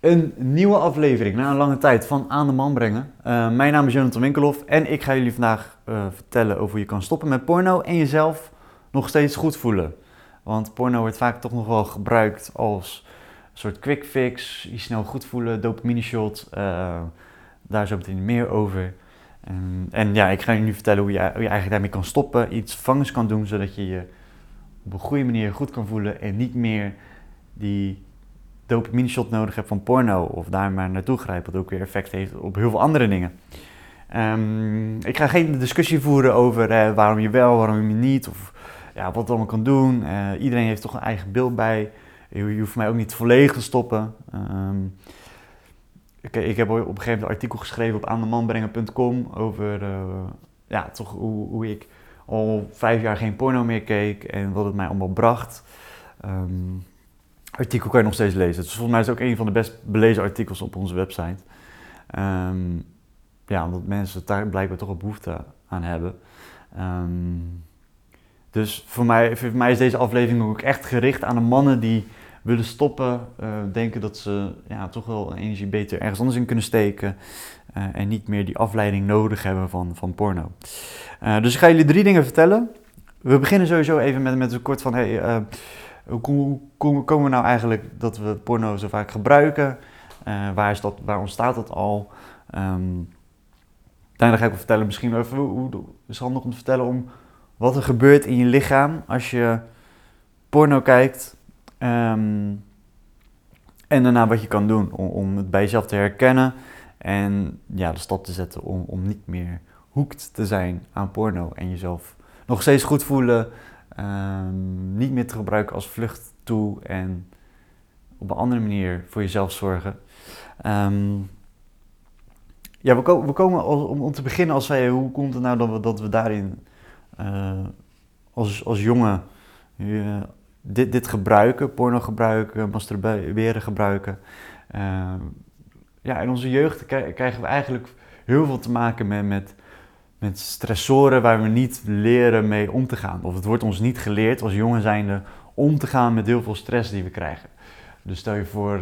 Een nieuwe aflevering na een lange tijd van Aan de Man brengen. Uh, mijn naam is Jonathan Winkelhoff en ik ga jullie vandaag uh, vertellen over hoe je kan stoppen met porno en jezelf nog steeds goed voelen. Want porno wordt vaak toch nog wel gebruikt als een soort quick fix, je snel goed voelen, dopamine shot. Uh, daar zo meteen meer over. En, en, ja, ik ga nu vertellen hoe je, hoe je eigenlijk daarmee kan stoppen, iets vangers kan doen, zodat je je op een goede manier goed kan voelen en niet meer die dopamine shot nodig hebt van porno of daar maar naartoe grijpt, wat ook weer effect heeft op heel veel andere dingen. Um, ik ga geen discussie voeren over uh, waarom je wel, waarom je niet, of ja, wat het allemaal kan doen. Uh, iedereen heeft toch een eigen beeld bij. Je, hoeft mij ook niet volledig te stoppen. Um, ik, ik, heb op een gegeven moment een artikel geschreven op aandemanbrengen.com over uh, ja, toch hoe, hoe, ik al vijf jaar geen porno meer keek en wat het mij allemaal bracht. Um, artikel kan je nog steeds lezen. Dus volgens mij is het ook een van de best belezen artikels op onze website. Um, ja, omdat mensen daar blijkbaar toch een behoefte aan hebben. Um, dus voor mij, voor mij is deze aflevering ook echt gericht aan de mannen die willen stoppen, uh, denken dat ze ja, toch wel energie beter ergens anders in kunnen steken uh, en niet meer die afleiding nodig hebben van, van porno. Uh, dus ik ga jullie drie dingen vertellen. We beginnen sowieso even met, met een kort van, hey, hoe, komen we nou eigenlijk dat we porno zo vaak gebruiken? waar, is dat, waar ontstaat dat al? Um, daarna ga ik vertellen misschien even, hoe, is handig om te vertellen om wat er gebeurt in je lichaam als je porno kijkt. Um, en daarna wat je kan doen om, om, het bij jezelf te herkennen. En ja, de stap te zetten om, om niet meer hoekt te zijn aan porno. En jezelf nog steeds goed voelen. Um, niet meer te gebruiken als vlucht toe. En op een andere manier voor jezelf zorgen. Um, ja, we, we komen om, om, te beginnen als wij, hoe komt het nou dat we, dat we daarin uh, als, als jongen uh, dit, dit gebruiken, porno gebruiken, masturberen gebruiken. Uh, ja, in onze jeugd krijgen we eigenlijk heel veel te maken met, met, met stressoren waar we niet leren mee om te gaan. Of het wordt ons niet geleerd als jongen zijnde om te gaan met heel veel stress die we krijgen. Dus stel je voor,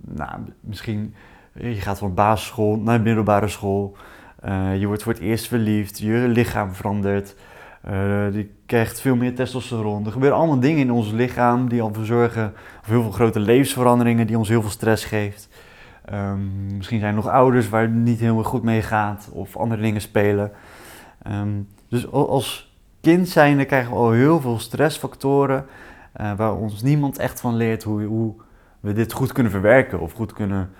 nou, misschien je gaat van basisschool naar middelbare school. Uh, je wordt voor het eerst verliefd, je lichaam verandert. Uh, je krijgt veel meer testosteron. Er gebeuren allemaal dingen in ons lichaam die ervoor zorgen voor heel veel grote levensveranderingen die ons heel veel stress geeft. Um, misschien zijn er nog ouders waar het niet helemaal goed mee gaat of andere dingen spelen. Um, dus als kind zijnde krijgen we al heel veel stressfactoren uh, waar ons niemand echt van leert hoe, hoe we dit goed kunnen verwerken of goed kunnen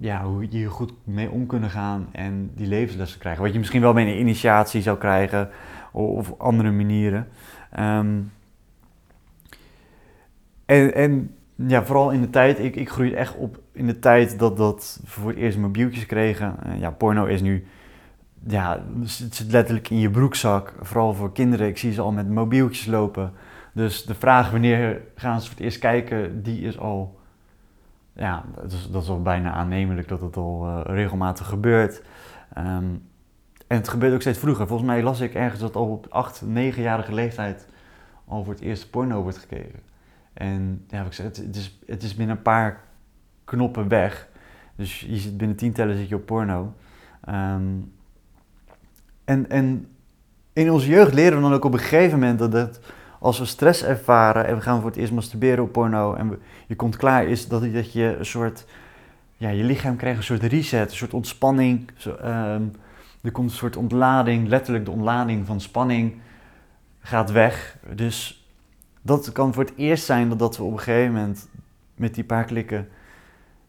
ja, hoe je hier goed mee om kunnen gaan en die levenslessen krijgen. Wat je misschien wel bij een initiatie zou krijgen of, andere manieren. Um, en, en ja, vooral in de tijd, ik, ik groeide echt op in de tijd dat, dat we voor het eerst mobieltjes kregen. Uh, ja, porno is nu, ja, het zit letterlijk in je broekzak. Vooral voor kinderen, ik zie ze al met mobieltjes lopen. Dus de vraag wanneer gaan ze voor het eerst kijken, die is al ja, dat is, dat is al bijna aannemelijk dat het al uh, regelmatig gebeurt. Um, en het gebeurt ook steeds vroeger. Volgens mij las ik ergens dat al op 8, 9-jarige leeftijd al voor het eerste porno wordt gekeken. En ja, ik zeg, het, is, het is binnen een paar knoppen weg. Dus je zit binnen tien tellen zit je op porno. Um, en, en in onze jeugd leren we dan ook op een gegeven moment dat als we stress ervaren en we gaan voor het eerst masturberen op porno en je komt klaar, is dat, dat je een soort, ja, je lichaam krijgt een soort reset, een soort ontspanning. Zo, um, er komt een soort ontlading, letterlijk de ontlading van spanning gaat weg. Dus dat kan voor het eerst zijn dat, dat we op een gegeven moment met die paar klikken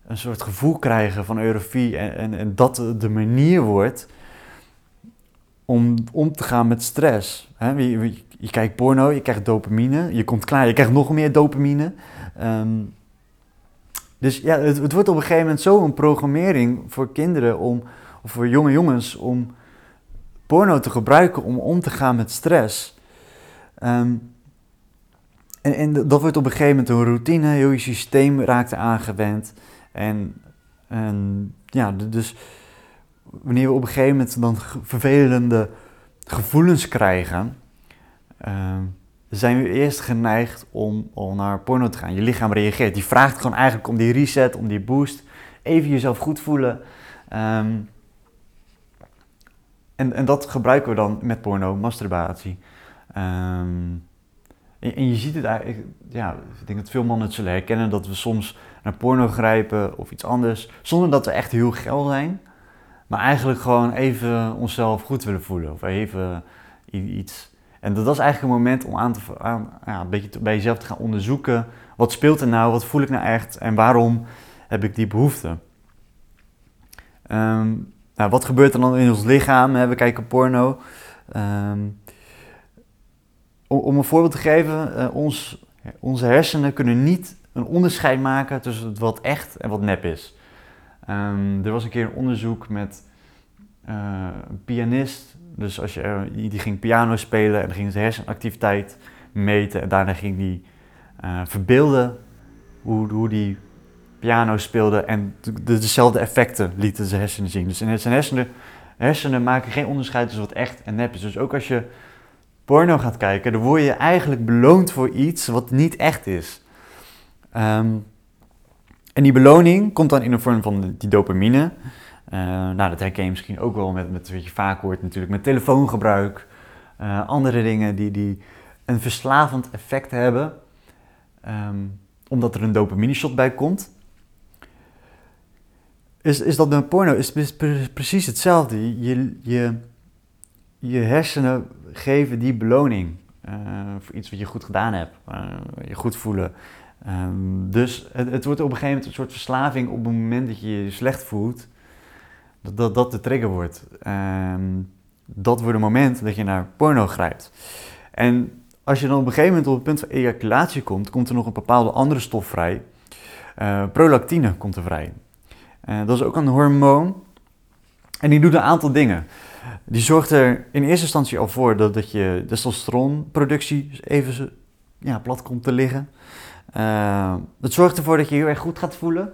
een soort gevoel krijgen van euforie en, en, dat de manier wordt om om te gaan met stress. je, je, kijkt porno, je krijgt dopamine, je komt klaar, je krijgt nog meer dopamine. Um, dus ja, het, wordt op een gegeven moment zo een programmering voor kinderen om, of voor jonge jongens om porno te gebruiken om om te gaan met stress. Um, en, dat wordt op een gegeven moment een routine, heel je systeem raakt aangewend. En, ja, dus wanneer we op een gegeven moment dan vervelende gevoelens krijgen, uh, zijn we eerst geneigd om al naar porno te gaan. Je lichaam reageert. Die vraagt gewoon eigenlijk om die reset, om die boost. Even jezelf goed voelen. Ehm, en, en dat gebruiken we dan met porno, masturbatie. Ehm, en, je ziet het eigenlijk, ja, ik denk dat veel mannen het zullen herkennen dat we soms naar porno grijpen of iets anders, zonder dat we echt heel geil zijn, maar eigenlijk gewoon even onszelf goed willen voelen of even iets. En dat is eigenlijk een moment om aan te, ja, een beetje bij jezelf te gaan onderzoeken. Wat speelt er nou? Wat voel ik nou echt? En waarom heb ik die behoefte? Ehm, nou, wat gebeurt er dan in ons lichaam? We kijken porno. Ehm, om, een voorbeeld te geven, uh, ons, onze hersenen kunnen niet een onderscheid maken tussen wat echt en wat nep is. Um, er was een keer een onderzoek met uh, een pianist. Dus als je, die ging piano spelen en ging zijn hersenactiviteit meten. En daarna ging die verbeelden hoe, hoe die piano speelde. En de, dezelfde effecten lieten zijn hersenen zien. Dus in zijn hersenen, hersenen maken geen onderscheid tussen wat echt en nep is. Dus ook als je porno gaat kijken, dan word je eigenlijk beloond voor iets wat niet echt is. Um, en die beloning komt dan in de vorm van die dopamine. Uh, nou, dat herken je misschien ook wel met, met wat je vaak hoort natuurlijk, met telefoongebruik. Uh, andere dingen die, die een verslavend effect hebben. Um, omdat er een dopamine shot bij komt. Is, is dat met porno is, is precies hetzelfde. Je, je, je hersenen geven die beloning uh, voor iets wat je goed gedaan hebt. je goed voelen. Um, dus het, het, wordt op een gegeven moment een soort verslaving op het moment dat je je slecht voelt. Dat dat, dat de trigger wordt. Um, dat wordt het moment dat je naar porno grijpt. En als je dan op een gegeven moment op het punt van ejaculatie komt, komt er nog een bepaalde andere stof vrij. Uh, prolactine komt er vrij. Dat is ook een hormoon. En die doet een aantal dingen. Die zorgt er in eerste instantie al voor dat, dat je testosteronproductie even ja, plat komt te liggen. Uh, het zorgt ervoor dat je heel erg goed gaat voelen.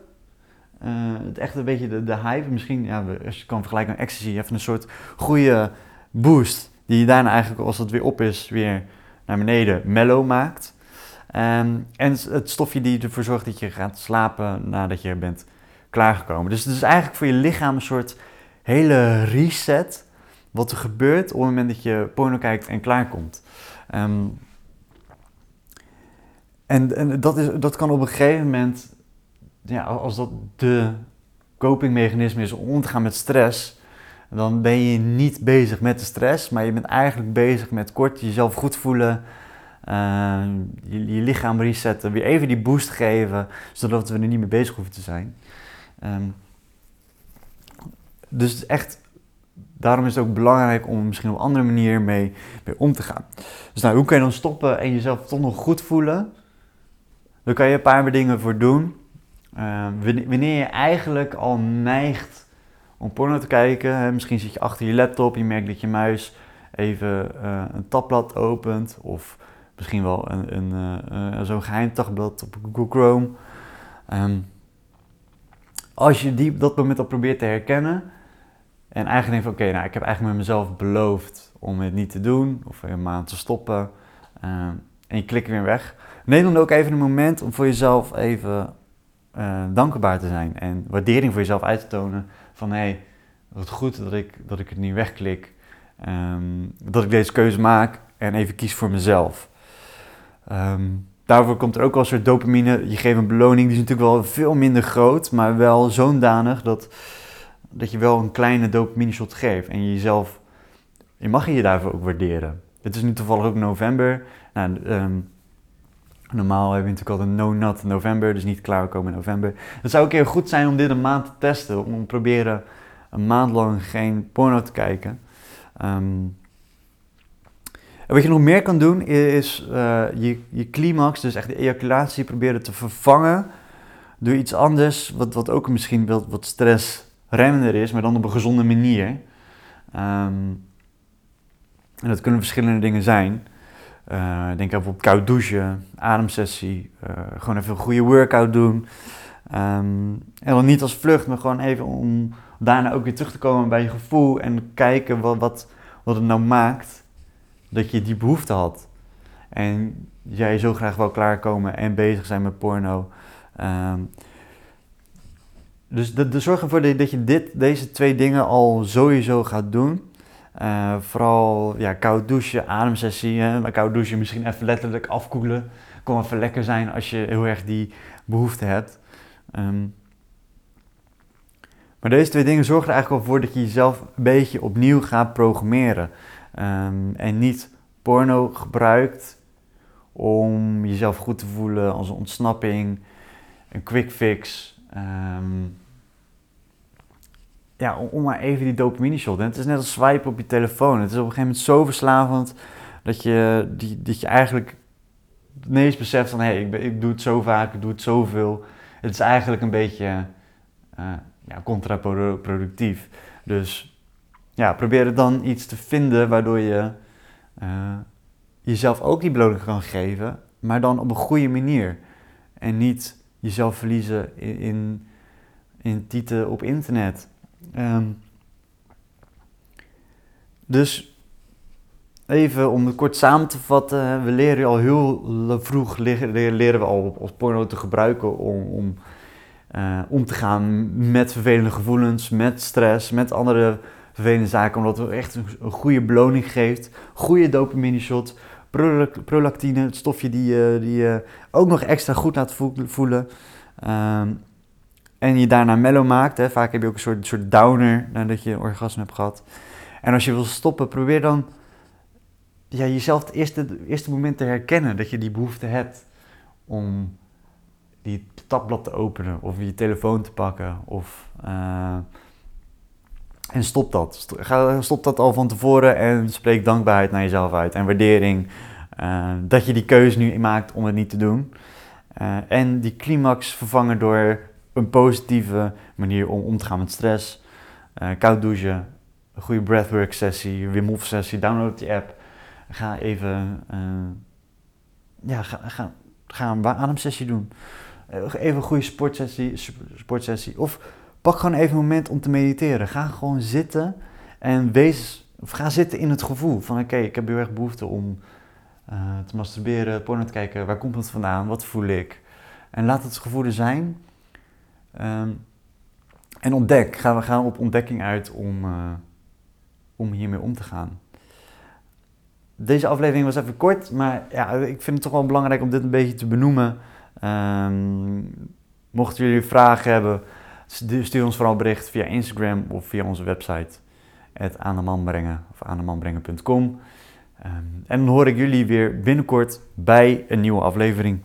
Uh, het echt een beetje de, de hype. Misschien, ja, als je kan vergelijken met ecstasy, even een soort goede boost. Die je daarna eigenlijk, als het weer op is, weer naar beneden mellow maakt. Um, en het stofje die ervoor zorgt dat je gaat slapen nadat je bent klaargekomen. Dus het is eigenlijk voor je lichaam een soort hele reset. Wat er gebeurt op het moment dat je porno kijkt en klaarkomt. Um, en, en dat, is, dat kan op een gegeven moment, ja, als dat de copingmechanisme is om te gaan met stress, dan ben je niet bezig met de stress, maar je bent eigenlijk bezig met kort jezelf goed voelen, je, je, lichaam resetten, weer even die boost geven, zodat we er niet mee bezig hoeven te zijn. Um, dus echt, daarom is het ook belangrijk om misschien op een andere manier mee, om te gaan. Dus nou, hoe kun je dan stoppen en jezelf toch nog goed voelen? Daar kan je een paar dingen voor doen. Uh, wanneer je eigenlijk al neigt om porno te kijken, misschien zit je achter je laptop, je merkt dat je muis even uh, een tabblad opent, of misschien wel een, een, uh, zo'n geheim tabblad op Google Chrome. Um, als je die, dat moment al probeert te herkennen en eigenlijk denkt van oké, nou ik heb eigenlijk met mezelf beloofd om het niet te doen of een maand te stoppen en je klikt weer weg Neem dan ook even een moment om voor jezelf even uh, dankbaar te zijn en waardering voor jezelf uit te tonen. Van hé, hey, wat goed dat ik, dat ik het niet wegklik. Um, dat ik deze keuze maak en even kies voor mezelf. Um, daarvoor komt er ook wel een soort dopamine. Je geeft een beloning, die is natuurlijk wel veel minder groot, maar wel zo'n danig dat, dat je wel een kleine dopamine shot geeft. En je jezelf, je mag je daarvoor ook waarderen. Het is nu toevallig ook november. Nou, um, Normaal hebben we natuurlijk al een no-nut november, dus niet klaarkomen in november. Het zou een keer goed zijn om dit een maand te testen, om te proberen een maand lang geen porno te kijken. En wat je nog meer kan doen is uh, je, je climax, dus echt de ejaculatie, proberen te vervangen door iets anders, wat, wat ook misschien wat, wat stressremmender is, maar dan op een gezonde manier. Um, en dat kunnen verschillende dingen zijn. Uh, denk bijvoorbeeld koud douchen, ademsessie, uh, gewoon even een goede workout doen. En dan niet als vlucht, maar gewoon even om daarna ook weer terug te komen bij je gevoel en kijken wat, wat, wat het nou maakt dat je die behoefte had. en jij zo graag wel klaarkomen en bezig zijn met porno. Ehm, dus de, de zorg ervoor dat je dit, deze twee dingen al sowieso gaat doen. Uh, vooral ja, koud douchen, ademsessie. Hè? Koud douchen misschien even letterlijk afkoelen. Kan even lekker zijn als je heel erg die behoefte hebt. Ehm, maar deze twee dingen zorgen er eigenlijk al voor dat je jezelf een beetje opnieuw gaat programmeren. Ehm, en niet porno gebruikt om jezelf goed te voelen als een ontsnapping, een quick fix. Um, ja, om, maar even die dopamine shot. En het is net als swipen op je telefoon. Het is op een gegeven moment zo verslavend dat je, die, dat je eigenlijk ineens beseft van hé, hey, ik, ik, doe het zo vaak, ik doe het zoveel. Het is eigenlijk een beetje uh, ja, contraproductief. Dus ja, probeer dan iets te vinden waardoor je uh, jezelf ook die beloning kan geven, maar dan op een goede manier. En niet jezelf verliezen in, in, in op internet. Um, dus even om het kort samen te vatten, we leren al heel vroeg leren, we al als porno te gebruiken om, om uh, om te gaan met vervelende gevoelens, met stress, met andere vervelende zaken, omdat het echt een, goede beloning geeft, goede dopamine shot, prolactine, het stofje die je, die je ook nog extra goed laat voelen. Um, en je daarna mellow maakt. Hè. Vaak heb je ook een soort, soort downer nadat je een orgasme hebt gehad. En als je wil stoppen, probeer dan ja, jezelf het eerste, het eerste moment te herkennen dat je die behoefte hebt om die tabblad te openen of je telefoon te pakken. Of, uh, en stop dat. Stop dat al van tevoren en spreek dankbaarheid naar jezelf uit en waardering. Uh, dat je die keuze nu maakt om het niet te doen. Uh, en die climax vervangen door een positieve manier om om te gaan met stress. Uh, koud douchen, een goede breathwork sessie, Wim Hof sessie, download die app. Ga even ja, ga, ga, ga een ademsessie doen. Even een goede sportsessie, sportsessie. Of pak gewoon even een moment om te mediteren. Ga gewoon zitten en wees, of ga zitten in het gevoel van oké, ik heb heel erg behoefte om te masturberen, porno te kijken. Waar komt het vandaan? Wat voel ik? En laat het gevoel er zijn. Um, en ontdek, gaan we gaan op ontdekking uit om, uh, om hiermee om te gaan. Deze aflevering was even kort, maar ja, ik vind het toch wel belangrijk om dit een beetje te benoemen. Um, mochten jullie vragen hebben, stuur ons vooral bericht via Instagram of via onze website. Aan de man brengen of aan de man brengen.com. Um, en dan hoor ik jullie weer binnenkort bij een nieuwe aflevering.